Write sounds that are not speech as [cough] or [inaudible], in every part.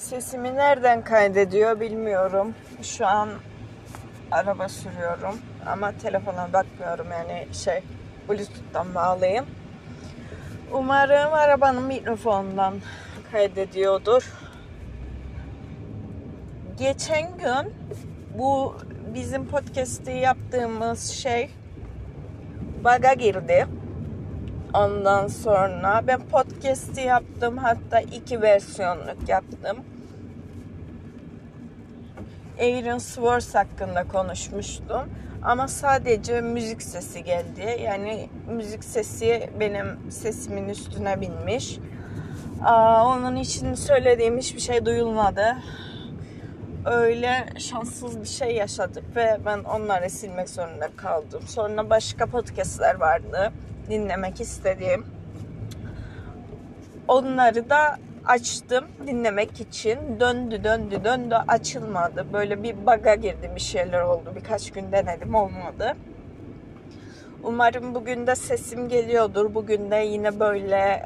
Sesimi nereden kaydediyor bilmiyorum. Şu an araba sürüyorum ama telefona bakmıyorum yani şey Bluetooth'tan bağlayayım. Umarım arabanın mikrofonundan kaydediyordur. Geçen gün bu bizim podcast'i yaptığımız şey baga girdi. Ondan sonra ben podcast'i yaptım. Hatta iki versiyonluk yaptım. Aaron Swartz hakkında konuşmuştum. Ama sadece müzik sesi geldi. Yani müzik sesi benim sesimin üstüne binmiş. Aa, onun için söylediğim hiçbir şey duyulmadı. Öyle şanssız bir şey yaşadık ve ben onları silmek zorunda kaldım. Sonra başka podcastler vardı dinlemek istediğim. Onları da açtım dinlemek için. Döndü döndü döndü açılmadı. Böyle bir baga girdi bir şeyler oldu. Birkaç gün denedim olmadı. Umarım bugün de sesim geliyordur. Bugün de yine böyle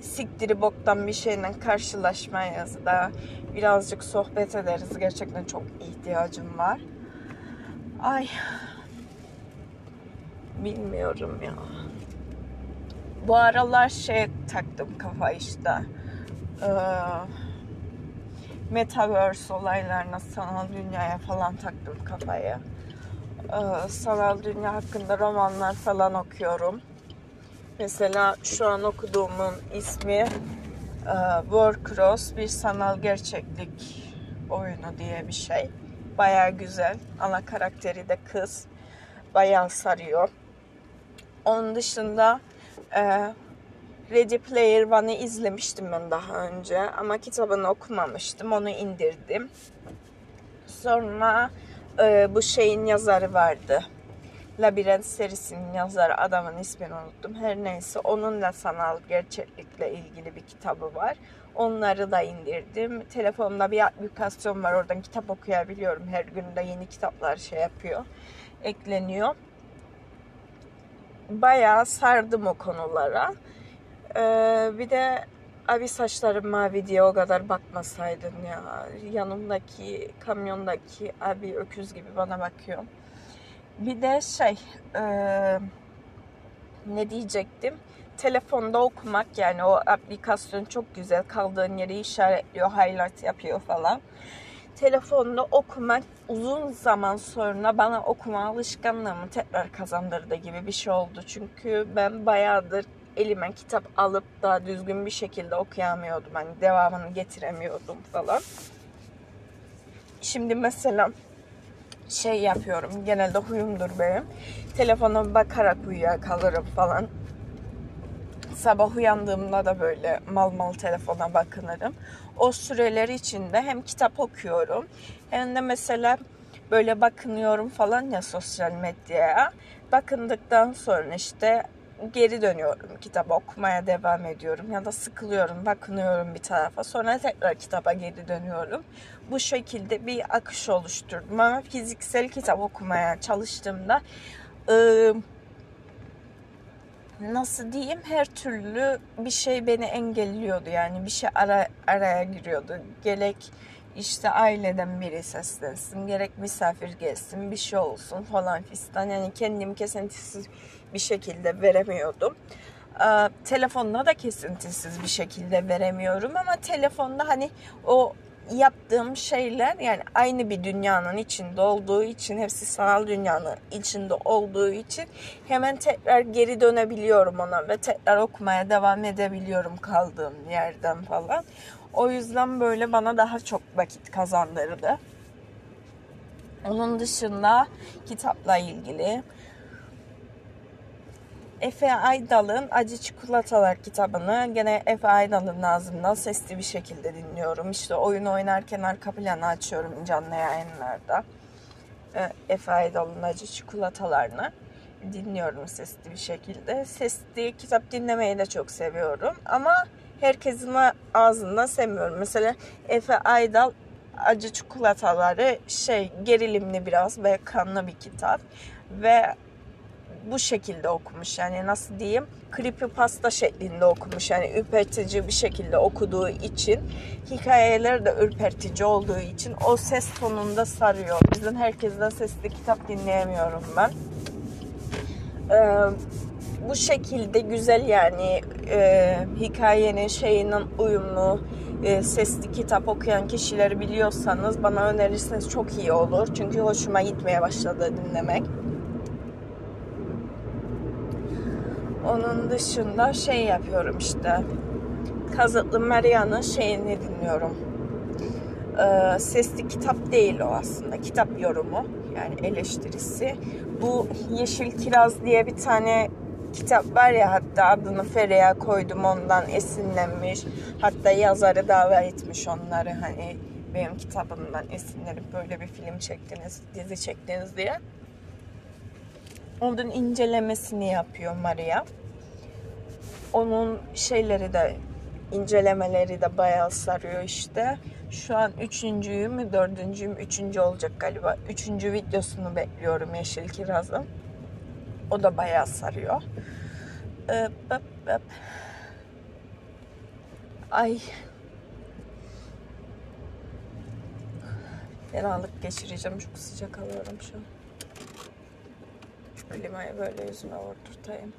siktiri boktan bir şeyle karşılaşmayız da birazcık sohbet ederiz. Gerçekten çok ihtiyacım var. Ay bilmiyorum ya. Bu aralar şey taktım kafa işte. Ee, Metaverse olaylarına, sanal dünyaya falan taktım kafayı. Ee, sanal dünya hakkında romanlar falan okuyorum. Mesela şu an okuduğumun ismi e, Warcross bir sanal gerçeklik oyunu diye bir şey. Baya güzel. Ana karakteri de kız. Bayağı sarıyor. Onun dışında e, Ready Player One'ı izlemiştim ben daha önce ama kitabını okumamıştım. Onu indirdim. Sonra e, bu şeyin yazarı vardı. Labirent serisinin yazarı adamın ismini unuttum. Her neyse onun da sanal gerçeklikle ilgili bir kitabı var. Onları da indirdim. Telefonumda bir aplikasyon var. Oradan kitap okuyabiliyorum. Her gün de yeni kitaplar şey yapıyor. Ekleniyor. Bayağı sardım o konulara. Ee, bir de abi saçlarım mavi diye o kadar bakmasaydın ya. Yanımdaki kamyondaki abi öküz gibi bana bakıyor. Bir de şey e, ne diyecektim? Telefonda okumak yani o aplikasyon çok güzel. Kaldığın yeri işaretliyor, highlight yapıyor falan. Telefonda okumak uzun zaman sonra bana okuma alışkanlığımı tekrar kazandırdı gibi bir şey oldu. Çünkü ben bayağıdır elime kitap alıp daha düzgün bir şekilde okuyamıyordum. Hani devamını getiremiyordum falan. Şimdi mesela şey yapıyorum. Genelde huyumdur benim. Telefona bakarak uyuyakalırım falan. Sabah uyandığımda da böyle mal mal telefona bakınırım. O süreler içinde hem kitap okuyorum hem de mesela böyle bakınıyorum falan ya sosyal medyaya. Bakındıktan sonra işte geri dönüyorum kitap okumaya devam ediyorum ya da sıkılıyorum bakınıyorum bir tarafa. Sonra tekrar kitaba geri dönüyorum. Bu şekilde bir akış oluşturdum ama fiziksel kitap okumaya çalıştığımda ıı, nasıl diyeyim her türlü bir şey beni engelliyordu. Yani bir şey ara, araya giriyordu. Gerek işte aileden biri seslensin gerek misafir gelsin bir şey olsun falan fistan. Yani kendimi kesintisiz bir şekilde veremiyordum. Ee, telefonla da kesintisiz bir şekilde veremiyorum ama telefonda hani o yaptığım şeyler yani aynı bir dünyanın içinde olduğu için hepsi sanal dünyanın içinde olduğu için hemen tekrar geri dönebiliyorum ona ve tekrar okumaya devam edebiliyorum kaldığım yerden falan. O yüzden böyle bana daha çok vakit kazandırdı. Onun dışında kitapla ilgili Efe Aydal'ın Acı Çikolatalar kitabını gene Efe Aydal'ın ağzından sesli bir şekilde dinliyorum. İşte oyun oynarken arka planı açıyorum canlı yayınlarda. Ee, Efe Aydal'ın Acı Çikolatalarını dinliyorum sesli bir şekilde. Sesli kitap dinlemeyi de çok seviyorum ama herkesin ağzından sevmiyorum. Mesela Efe Aydal Acı Çikolataları şey gerilimli biraz ve kanlı bir kitap ve bu şekilde okumuş. Yani nasıl diyeyim? Creepypasta şeklinde okumuş. Yani ürpertici bir şekilde okuduğu için hikayeler de ürpertici olduğu için o ses tonunda sarıyor. Bizden herkesten sesli kitap dinleyemiyorum ben. Ee, bu şekilde güzel yani e, hikayenin şeyinin uyumlu e, sesli kitap okuyan kişileri biliyorsanız bana önerirseniz çok iyi olur. Çünkü hoşuma gitmeye başladı dinlemek. Onun dışında şey yapıyorum işte. Kazıtlı Maria'nın şeyini dinliyorum. Ee, sesli kitap değil o aslında. Kitap yorumu yani eleştirisi. Bu Yeşil Kiraz diye bir tane kitap var ya hatta adını Feriha koydum ondan esinlenmiş. Hatta yazarı davet etmiş onları hani benim kitabımdan esinlenip böyle bir film çektiniz, dizi çektiniz diye. Onun incelemesini yapıyor Maria. Onun şeyleri de incelemeleri de bayağı sarıyor işte. Şu an üçüncüyü mü dördüncüyü mü üçüncü olacak galiba. Üçüncü videosunu bekliyorum Yeşil Kiraz'ın. O da bayağı sarıyor. Öp, öp, öp. Ay. Fenalık geçireceğim. Çok sıcak alıyorum şu an. Klimayı böyle yüzüme vurdurtayım.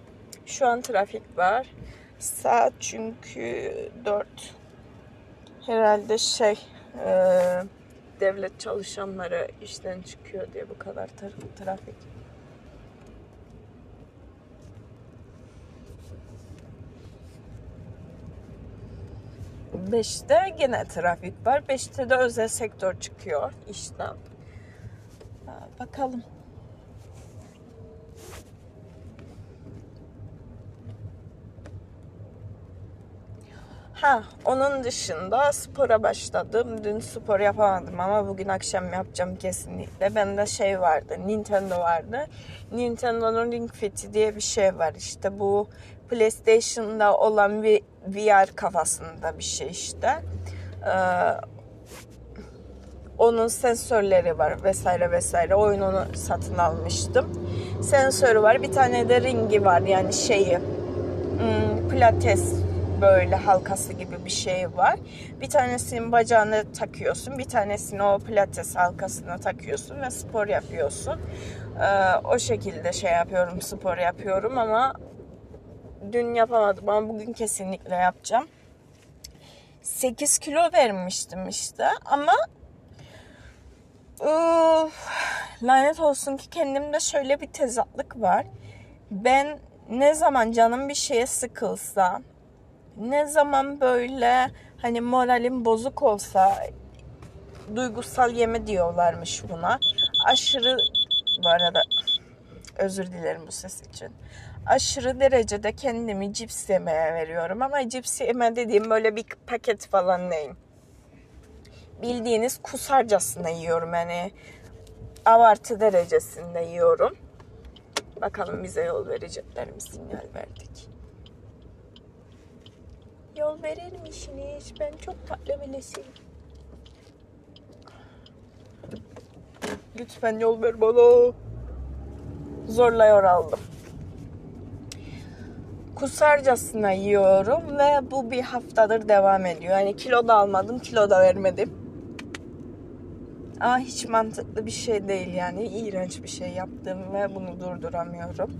Şu an trafik var. Saat çünkü 4. Herhalde şey e, devlet çalışanları işten çıkıyor diye bu kadar tra- trafik. Beşte gene trafik var. Beşte de özel sektör çıkıyor işten. Bakalım. Ha, onun dışında spora başladım. Dün spor yapamadım ama bugün akşam yapacağım kesinlikle. Bende şey vardı, Nintendo vardı. Nintendo'nun Ring Fit diye bir şey var. İşte bu PlayStation'da olan bir VR kafasında bir şey işte. Ee, onun sensörleri var vesaire vesaire. Oyununu satın almıştım. Sensörü var. Bir tane de ringi var yani şeyi. Hmm, pilates böyle halkası gibi bir şey var. Bir tanesini bacağına takıyorsun. Bir tanesini o pilates halkasına takıyorsun ve spor yapıyorsun. Ee, o şekilde şey yapıyorum, spor yapıyorum ama dün yapamadım ama bugün kesinlikle yapacağım. 8 kilo vermiştim işte ama Uf, lanet olsun ki kendimde şöyle bir tezatlık var. Ben ne zaman canım bir şeye sıkılsa, ne zaman böyle hani moralim bozuk olsa duygusal yeme diyorlarmış buna. Aşırı bu arada özür dilerim bu ses için. Aşırı derecede kendimi cips yemeye veriyorum ama cips yeme dediğim böyle bir paket falan değil bildiğiniz kusarcasına yiyorum yani abartı derecesinde yiyorum. Bakalım bize yol verecekler mi sinyal verdik. Yol verir misiniz? Ben çok tatlı birisiyim. Lütfen yol ver bana. Zorla aldım. Kusarcasına yiyorum ve bu bir haftadır devam ediyor. Yani kilo da almadım, kilo da vermedim. Ama hiç mantıklı bir şey değil yani. iğrenç bir şey yaptım ve bunu durduramıyorum.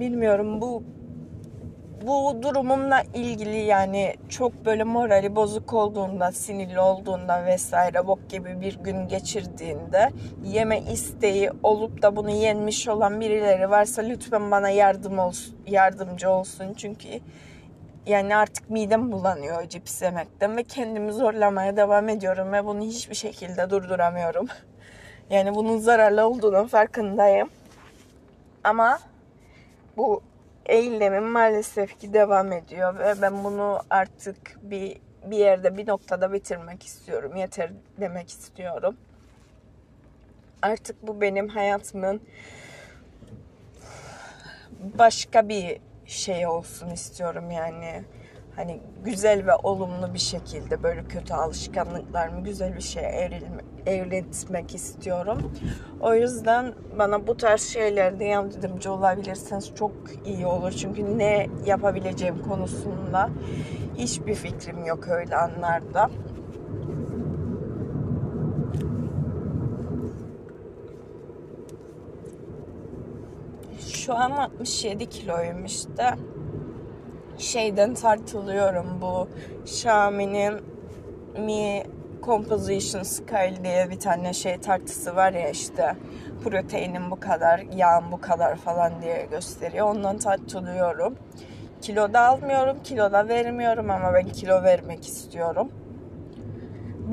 Bilmiyorum bu bu durumumla ilgili yani çok böyle morali bozuk olduğunda, sinirli olduğunda vesaire bok gibi bir gün geçirdiğinde yeme isteği olup da bunu yenmiş olan birileri varsa lütfen bana yardım olsun, yardımcı olsun. Çünkü yani artık midem bulanıyor cips yemekten ve kendimi zorlamaya devam ediyorum ve bunu hiçbir şekilde durduramıyorum. [laughs] Yani bunun zararlı olduğunun farkındayım. Ama bu eylemim maalesef ki devam ediyor ve ben bunu artık bir bir yerde bir noktada bitirmek istiyorum. Yeter demek istiyorum. Artık bu benim hayatımın başka bir şey olsun istiyorum yani. Hani güzel ve olumlu bir şekilde böyle kötü alışkanlıklarımı güzel bir şeye evrilme, evletmek istiyorum. O yüzden bana bu tarz şeylerde yardımcı olabilirseniz çok iyi olur. Çünkü ne yapabileceğim konusunda hiçbir fikrim yok öyle anlarda. Şu an 67 kiloyum işte şeyden tartılıyorum bu Xiaomi'nin Mi Composition Scale diye bir tane şey tartısı var ya işte proteinin bu kadar, yağın bu kadar falan diye gösteriyor. Ondan tartılıyorum. Kilo da almıyorum, kilo da vermiyorum ama ben kilo vermek istiyorum.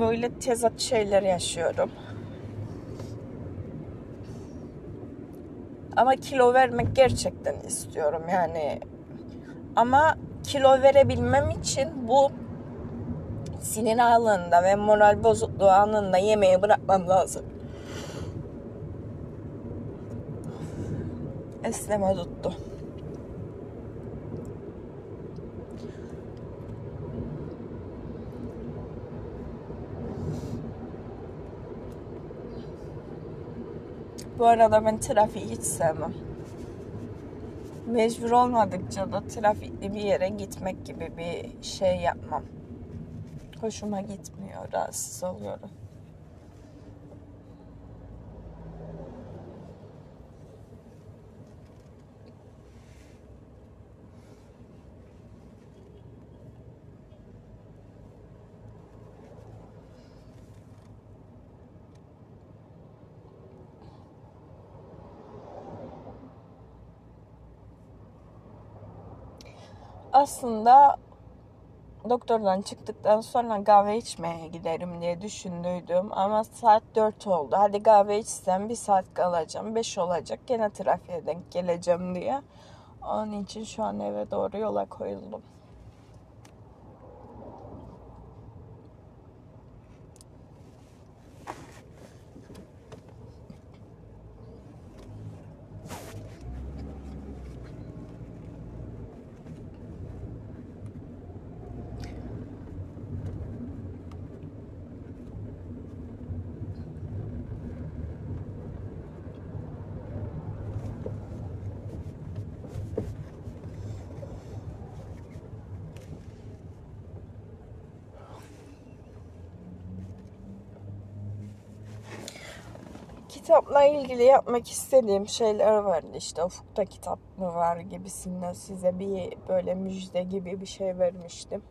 Böyle tezat şeyler yaşıyorum. Ama kilo vermek gerçekten istiyorum yani ama kilo verebilmem için bu sinir anında ve moral bozukluğu anında yemeği bırakmam lazım. Esneme tuttu. Bu arada ben trafiği hiç sevmem mecbur olmadıkça da trafikli bir yere gitmek gibi bir şey yapmam. Hoşuma gitmiyor, rahatsız oluyorum. Aslında doktordan çıktıktan sonra kahve içmeye giderim diye düşündüydüm. Ama saat 4 oldu. Hadi kahve içsem bir saat kalacağım. 5 olacak. Gene trafiğe denk geleceğim diye. Onun için şu an eve doğru yola koyuldum. Kitapla ilgili yapmak istediğim şeyler vardı. İşte ufukta kitap mı var gibisinden size bir böyle müjde gibi bir şey vermiştim.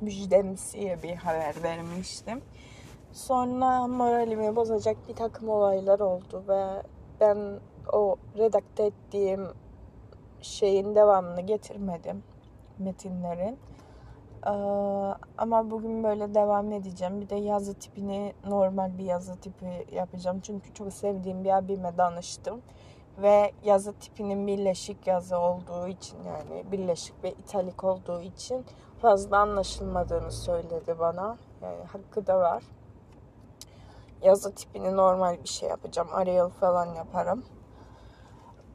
Müjdemsiye bir haber vermiştim. Sonra moralimi bozacak bir takım olaylar oldu ve ben o redakte ettiğim şeyin devamını getirmedim metinlerin. Ama bugün böyle devam edeceğim. Bir de yazı tipini normal bir yazı tipi yapacağım. Çünkü çok sevdiğim bir abime danıştım. Ve yazı tipinin birleşik yazı olduğu için yani birleşik ve italik olduğu için fazla anlaşılmadığını söyledi bana. Yani hakkı da var. Yazı tipini normal bir şey yapacağım. Arial falan yaparım.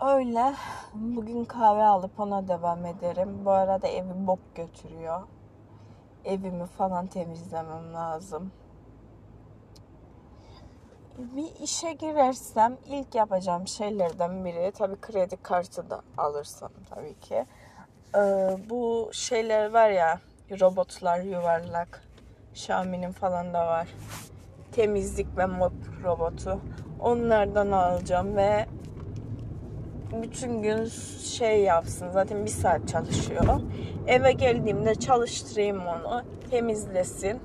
Öyle. Bugün kahve alıp ona devam ederim. Bu arada evi bok götürüyor evimi falan temizlemem lazım. Bir işe girersem ilk yapacağım şeylerden biri tabii kredi kartı da alırsam tabii ki. Ee, bu şeyler var ya robotlar yuvarlak. Xiaomi'nin falan da var. Temizlik ve mop robotu. Onlardan alacağım ve bütün gün şey yapsın. Zaten bir saat çalışıyor. Eve geldiğimde çalıştırayım onu. Temizlesin.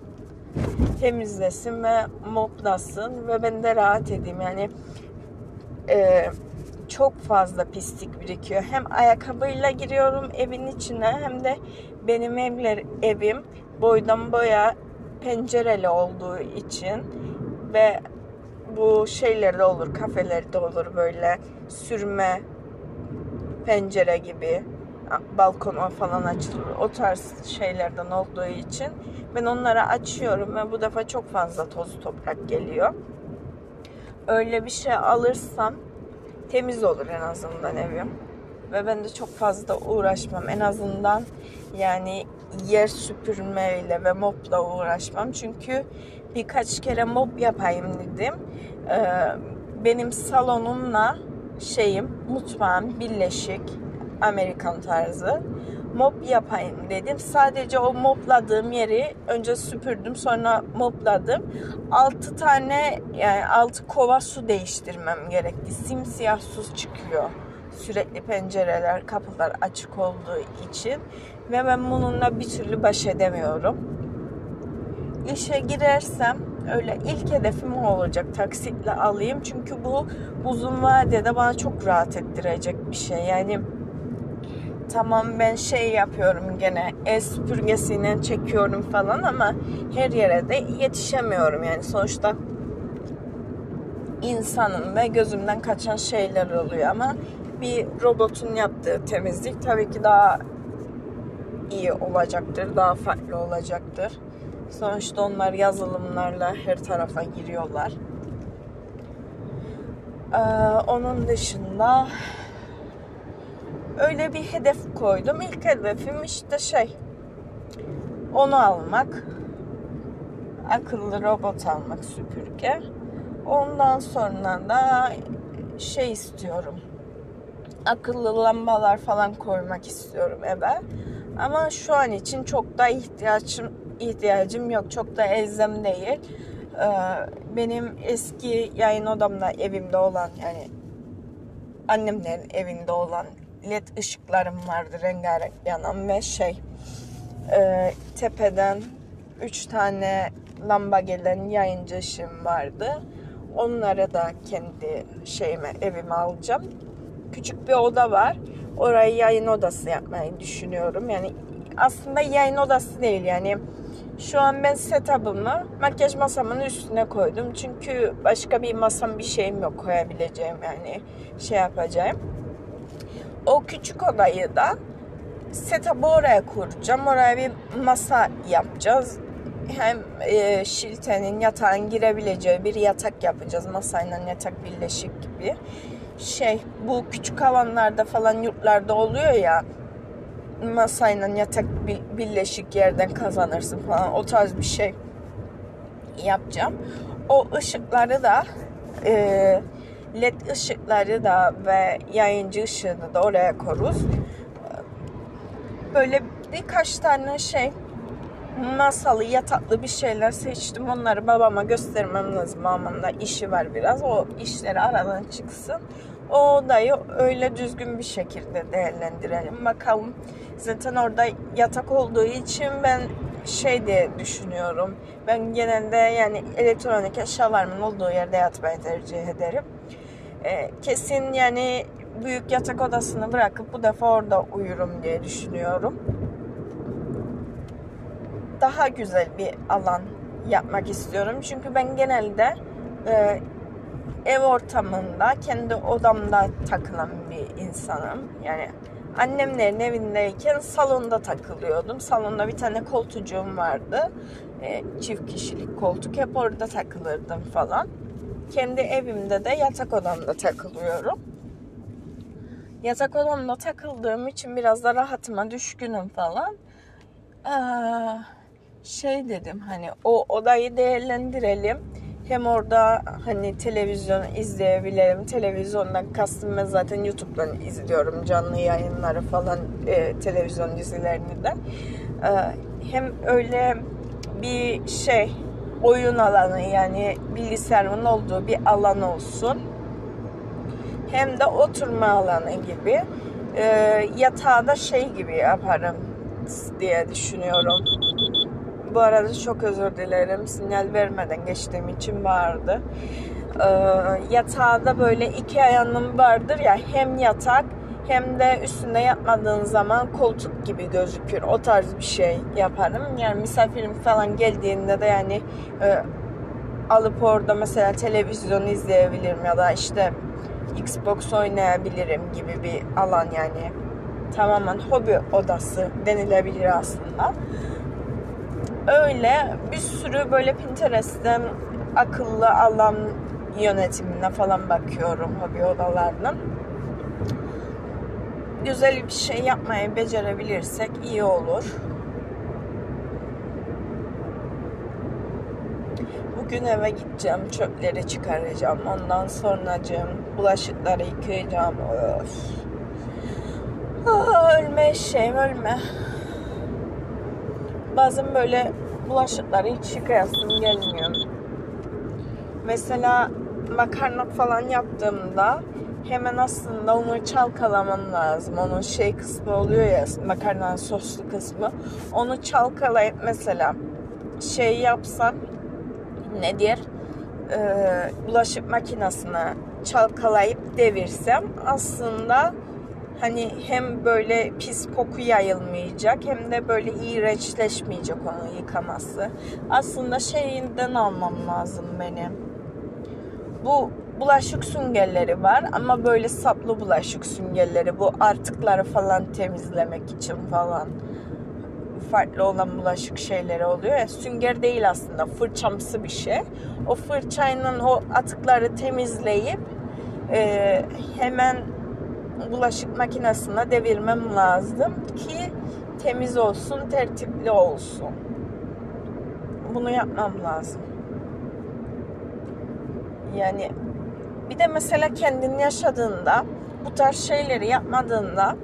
Temizlesin ve moplasın ve ben de rahat edeyim. Yani e, çok fazla pislik birikiyor. Hem ayakkabıyla giriyorum evin içine hem de benim evler evim boydan boya pencereli olduğu için ve bu şeylerde olur, kafelerde olur böyle sürme pencere gibi balkona falan açılır. O tarz şeylerden olduğu için ben onları açıyorum ve bu defa çok fazla toz toprak geliyor. Öyle bir şey alırsam temiz olur en azından evim. Ve ben de çok fazla uğraşmam. En azından yani yer süpürmeyle ve mopla uğraşmam. Çünkü birkaç kere mop yapayım dedim. Ee, benim salonumla şeyim, mutfağım birleşik. Amerikan tarzı. Mop yapayım dedim. Sadece o mopladığım yeri önce süpürdüm sonra mopladım. 6 tane yani 6 kova su değiştirmem gerekti. Simsiyah su çıkıyor. Sürekli pencereler, kapılar açık olduğu için ve ben bununla bir türlü baş edemiyorum. İşe girersem öyle ilk hedefim o olacak. Taksitle alayım. Çünkü bu uzun vadede bana çok rahat ettirecek bir şey. Yani tamam ben şey yapıyorum gene el süpürgesiyle çekiyorum falan ama her yere de yetişemiyorum yani sonuçta insanın ve gözümden kaçan şeyler oluyor ama bir robotun yaptığı temizlik tabii ki daha iyi olacaktır, daha farklı olacaktır. Sonuçta onlar yazılımlarla her tarafa giriyorlar. Ee, onun dışında öyle bir hedef koydum. İlk hedefim işte şey onu almak. Akıllı robot almak süpürge. Ondan sonra da şey istiyorum. Akıllı lambalar falan koymak istiyorum eve. Ama şu an için çok da ihtiyacım ihtiyacım yok. Çok da elzem değil. Ee, benim eski yayın odamda evimde olan yani annemlerin evinde olan led ışıklarım vardı rengarenk yanan ve şey e, tepeden 3 tane lamba gelen yayıncı ışığım vardı. Onları da kendi şeyime evime alacağım. Küçük bir oda var. Orayı yayın odası yapmayı düşünüyorum. Yani aslında yayın odası değil yani şu an ben setup'ımı makyaj masamın üstüne koydum. Çünkü başka bir masam bir şeyim yok koyabileceğim yani şey yapacağım. O küçük odayı da setup'ı oraya kuracağım. Oraya bir masa yapacağız. Hem e, Şilte'nin yatağın girebileceği bir yatak yapacağız. Masayla yatak birleşik gibi. Şey bu küçük alanlarda falan yurtlarda oluyor ya masayla yatak birleşik yerden kazanırsın falan o tarz bir şey yapacağım. O ışıkları da e, led ışıkları da ve yayıncı ışığını da oraya koruz. Böyle birkaç tane şey masalı yataklı bir şeyler seçtim. Onları babama göstermem lazım. Babamın da işi var biraz. O işleri aradan çıksın. O odayı öyle düzgün bir şekilde değerlendirelim. Bakalım zaten orada yatak olduğu için ben şey diye düşünüyorum. Ben genelde yani elektronik eşyalarımın olduğu yerde yatmayı tercih ederim. Ee, kesin yani büyük yatak odasını bırakıp bu defa orada uyurum diye düşünüyorum. Daha güzel bir alan yapmak istiyorum. Çünkü ben genelde e, ev ortamında kendi odamda takılan bir insanım. Yani annemlerin evindeyken salonda takılıyordum. Salonda bir tane koltucuğum vardı. E, çift kişilik koltuk. Hep orada takılırdım falan. Kendi evimde de yatak odamda takılıyorum. Yatak odamda takıldığım için biraz da rahatıma düşkünüm falan. Ee, şey dedim hani o odayı değerlendirelim hem orada hani televizyon izleyebilirim. Televizyondan kastım ben zaten YouTube'dan izliyorum canlı yayınları falan e, televizyon dizilerini de. E, hem öyle bir şey oyun alanı yani bilgisayarın olduğu bir alan olsun. Hem de oturma alanı gibi. E, yatağı da şey gibi yaparım diye düşünüyorum. Bu arada çok özür dilerim. Sinyal vermeden geçtiğim için vardı. Ee, yatağda böyle iki ayağının vardır ya hem yatak hem de üstünde yatmadığın zaman koltuk gibi gözükür. O tarz bir şey yaparım. Yani misafirim falan geldiğinde de yani e, alıp orada mesela televizyon izleyebilirim ya da işte Xbox oynayabilirim gibi bir alan yani tamamen hobi odası denilebilir aslında Öyle bir sürü böyle Pinterest'ten akıllı alan yönetimine falan bakıyorum hobi odalarının. Güzel bir şey yapmayı becerebilirsek iyi olur. Bugün eve gideceğim, çöpleri çıkaracağım. Ondan sonracığım bulaşıkları yıkayacağım. Öf. Aa, ölme şeyim ölme. Bazen böyle bulaşıkları hiç yıkayasım gelmiyor. Mesela makarna falan yaptığımda hemen aslında onu çalkalamam lazım. Onun şey kısmı oluyor ya makarnanın soslu kısmı. Onu çalkalayıp mesela şey yapsam ne diyor? Ee, bulaşık makinesine çalkalayıp devirsem aslında hani hem böyle pis koku yayılmayacak hem de böyle iğrençleşmeyecek onu yıkaması. Aslında şeyinden almam lazım benim. Bu bulaşık süngerleri var ama böyle saplı bulaşık süngerleri bu artıkları falan temizlemek için falan farklı olan bulaşık şeyleri oluyor ya sünger değil aslında fırçamsı bir şey. O fırçayla o atıkları temizleyip e, hemen bulaşık makinesine devirmem lazım ki temiz olsun, tertipli olsun. Bunu yapmam lazım. Yani bir de mesela kendin yaşadığında bu tarz şeyleri yapmadığında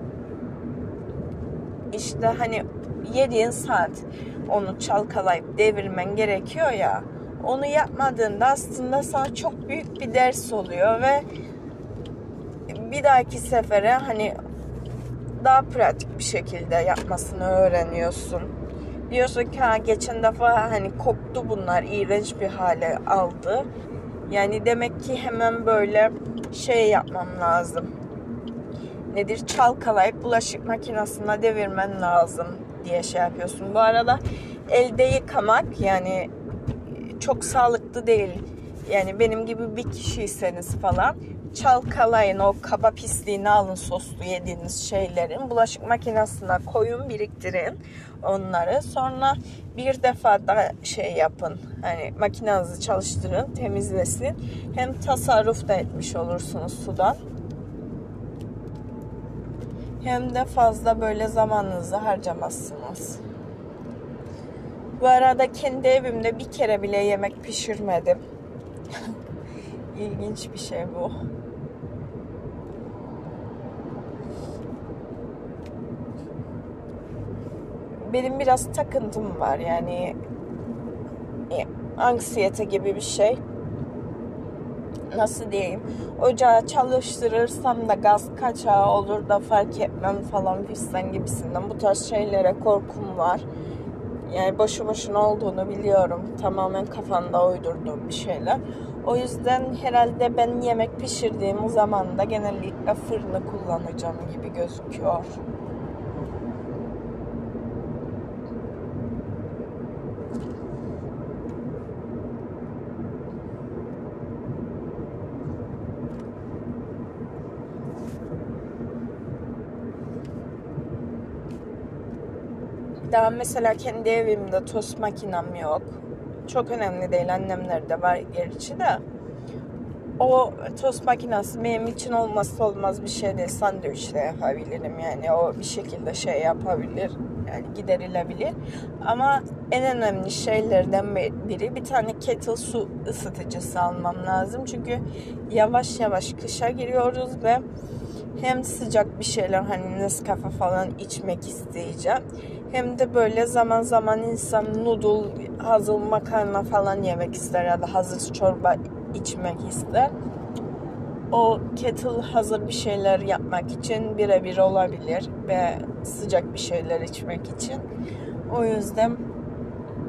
işte hani yediğin saat onu çalkalayıp devirmen gerekiyor ya onu yapmadığında aslında sana çok büyük bir ders oluyor ve bir dahaki sefere hani daha pratik bir şekilde yapmasını öğreniyorsun. Diyorsun ki ha geçen defa hani koptu bunlar iğrenç bir hale aldı. Yani demek ki hemen böyle şey yapmam lazım. Nedir? Çalkalayıp bulaşık makinesine devirmen lazım diye şey yapıyorsun. Bu arada elde yıkamak yani çok sağlıklı değil. Yani benim gibi bir kişiyseniz falan çalkalayın o kaba pisliğini alın soslu yediğiniz şeylerin bulaşık makinesine koyun biriktirin onları sonra bir defa da şey yapın hani makinenizi çalıştırın temizlesin hem tasarruf da etmiş olursunuz sudan hem de fazla böyle zamanınızı harcamazsınız. Bu arada kendi evimde bir kere bile yemek pişirmedim. [laughs] İlginç bir şey bu. Benim biraz takıntım var yani e, anksiyete gibi bir şey. Nasıl diyeyim? Ocağı çalıştırırsam da gaz kaçağı olur da fark etmem falan fistan gibisinden. Bu tarz şeylere korkum var. Yani boşu boşuna olduğunu biliyorum. Tamamen kafanda uydurduğum bir şeyler. O yüzden herhalde ben yemek pişirdiğim zaman da genellikle fırını kullanacağım gibi gözüküyor. Daha mesela kendi evimde tost makinem yok. Çok önemli değil. Annemlerde var gerçi de. O tost makinesi benim için olmazsa olmaz bir şey değil. Sandviç de yapabilirim yani. O bir şekilde şey yapabilir. Yani giderilebilir. Ama en önemli şeylerden biri bir tane kettle su ısıtıcısı almam lazım. Çünkü yavaş yavaş kışa giriyoruz ve hem sıcak bir şeyler hani Nescafe falan içmek isteyeceğim. Hem de böyle zaman zaman insan noodle, hazır makarna falan yemek ister ya da hazır çorba içmek ister. O kettle hazır bir şeyler yapmak için birebir olabilir ve sıcak bir şeyler içmek için. O yüzden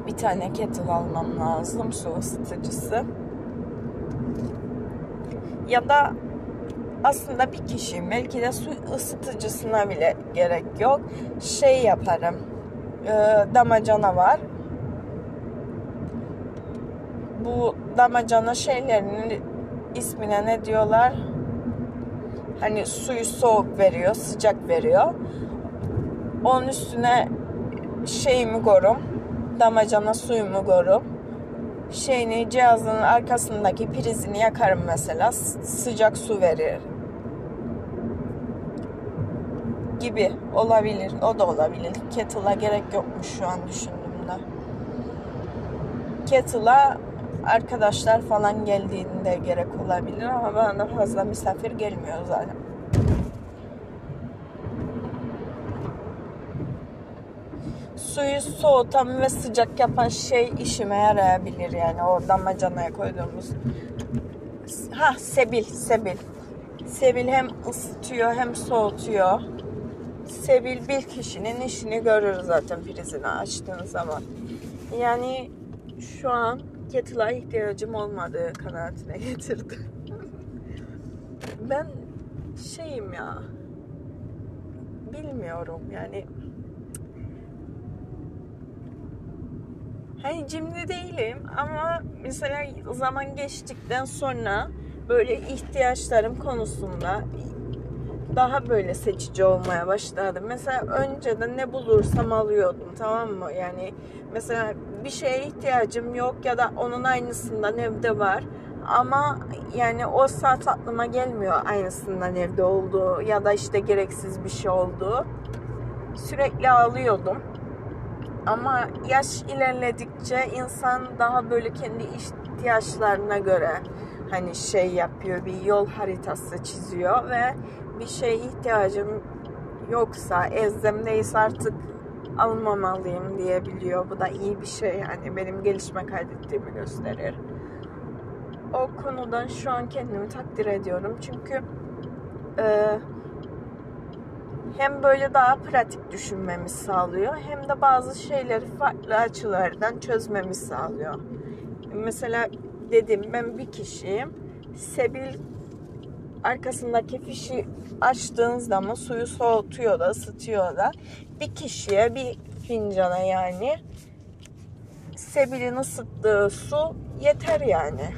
bir tane kettle almam lazım su ısıtıcısı. Ya da aslında bir kişiyim. Belki de su ısıtıcısına bile gerek yok. Şey yaparım. E, damacana var. Bu damacana şeylerinin ismine ne diyorlar? Hani suyu soğuk veriyor, sıcak veriyor. Onun üstüne şeyimi korum. Damacana suyumu korum. Şeyini cihazın arkasındaki prizini yakarım mesela. Sıcak su verir gibi olabilir. O da olabilir. Kettle'a gerek yokmuş şu an düşündüğümde. Kettle'a arkadaşlar falan geldiğinde gerek olabilir ama bana fazla misafir gelmiyor zaten. Suyu soğutan ve sıcak yapan şey işime yarayabilir yani o damacanaya koyduğumuz. Ha sebil, sebil. Sebil hem ısıtıyor hem soğutuyor. Sebil bir kişinin işini görür zaten prizini açtığın zaman. Yani şu an kettle'a ihtiyacım olmadığı kanaatine [laughs] getirdim. ben şeyim ya bilmiyorum yani hani cimri değilim ama mesela zaman geçtikten sonra böyle ihtiyaçlarım konusunda daha böyle seçici olmaya başladım. Mesela önceden ne bulursam alıyordum tamam mı? Yani mesela bir şeye ihtiyacım yok ya da onun aynısından evde var. Ama yani o saat aklıma gelmiyor aynısından evde olduğu ya da işte gereksiz bir şey olduğu. Sürekli alıyordum. Ama yaş ilerledikçe insan daha böyle kendi ihtiyaçlarına göre hani şey yapıyor, bir yol haritası çiziyor ve bir şeye ihtiyacım yoksa, ezdemdeyse artık almamalıyım diyebiliyor. Bu da iyi bir şey yani benim gelişme kaydettiğimi gösterir. O konudan şu an kendimi takdir ediyorum. Çünkü e, hem böyle daha pratik düşünmemi sağlıyor hem de bazı şeyleri farklı açılardan çözmemi sağlıyor. Mesela dedim ben bir kişiyim. Sebil arkasındaki fişi açtığın zaman suyu soğutuyor da ısıtıyor da bir kişiye bir fincana yani Sebil'in ısıttığı su yeter yani.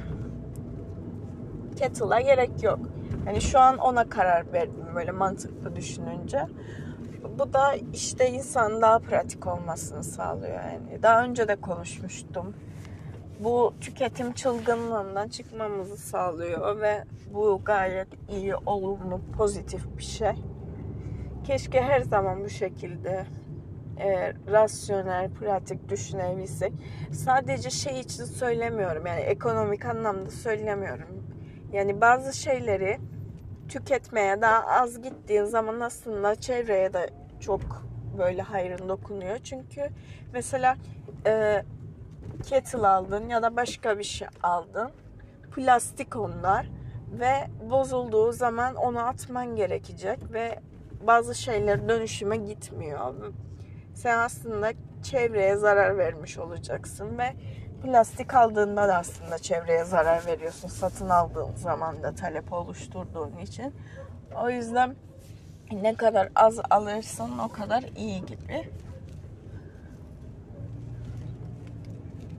Kettle'a gerek yok. Yani şu an ona karar verdim böyle mantıklı düşününce. Bu da işte insan daha pratik olmasını sağlıyor yani. Daha önce de konuşmuştum. Bu tüketim çılgınlığından çıkmamızı sağlıyor ve bu gayet iyi, olumlu, pozitif bir şey. Keşke her zaman bu şekilde e, rasyonel, pratik düşünebilsek. Sadece şey için söylemiyorum yani ekonomik anlamda söylemiyorum. Yani bazı şeyleri tüketmeye daha az gittiğin zaman aslında çevreye de çok böyle hayrın dokunuyor. Çünkü mesela e, kettle aldın ya da başka bir şey aldın. Plastik onlar ve bozulduğu zaman onu atman gerekecek ve bazı şeyler dönüşüme gitmiyor. Sen aslında çevreye zarar vermiş olacaksın ve plastik aldığında da aslında çevreye zarar veriyorsun. Satın aldığın zaman da talep oluşturduğun için. O yüzden ne kadar az alırsan o kadar iyi gibi.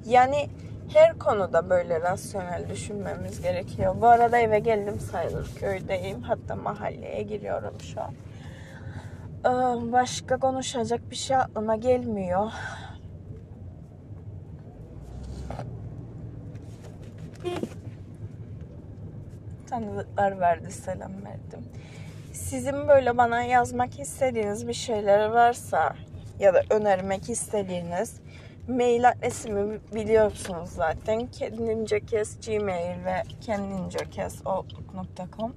Yani her konuda böyle rasyonel düşünmemiz gerekiyor. Bu arada eve geldim sayılır. Köydeyim. Hatta mahalleye giriyorum şu an. Başka konuşacak bir şey aklıma gelmiyor. Tanıdıklar verdi, selam verdim. Sizin böyle bana yazmak istediğiniz bir şeyler varsa ya da önermek istediğiniz mail adresimi biliyorsunuz zaten. Kendince kes gmail ve kendince kes outlook.com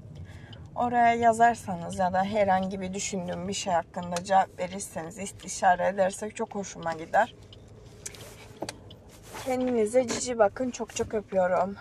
Oraya yazarsanız ya da herhangi bir düşündüğüm bir şey hakkında cevap verirseniz, istişare edersek çok hoşuma gider. Kendinize cici bakın. Çok çok öpüyorum.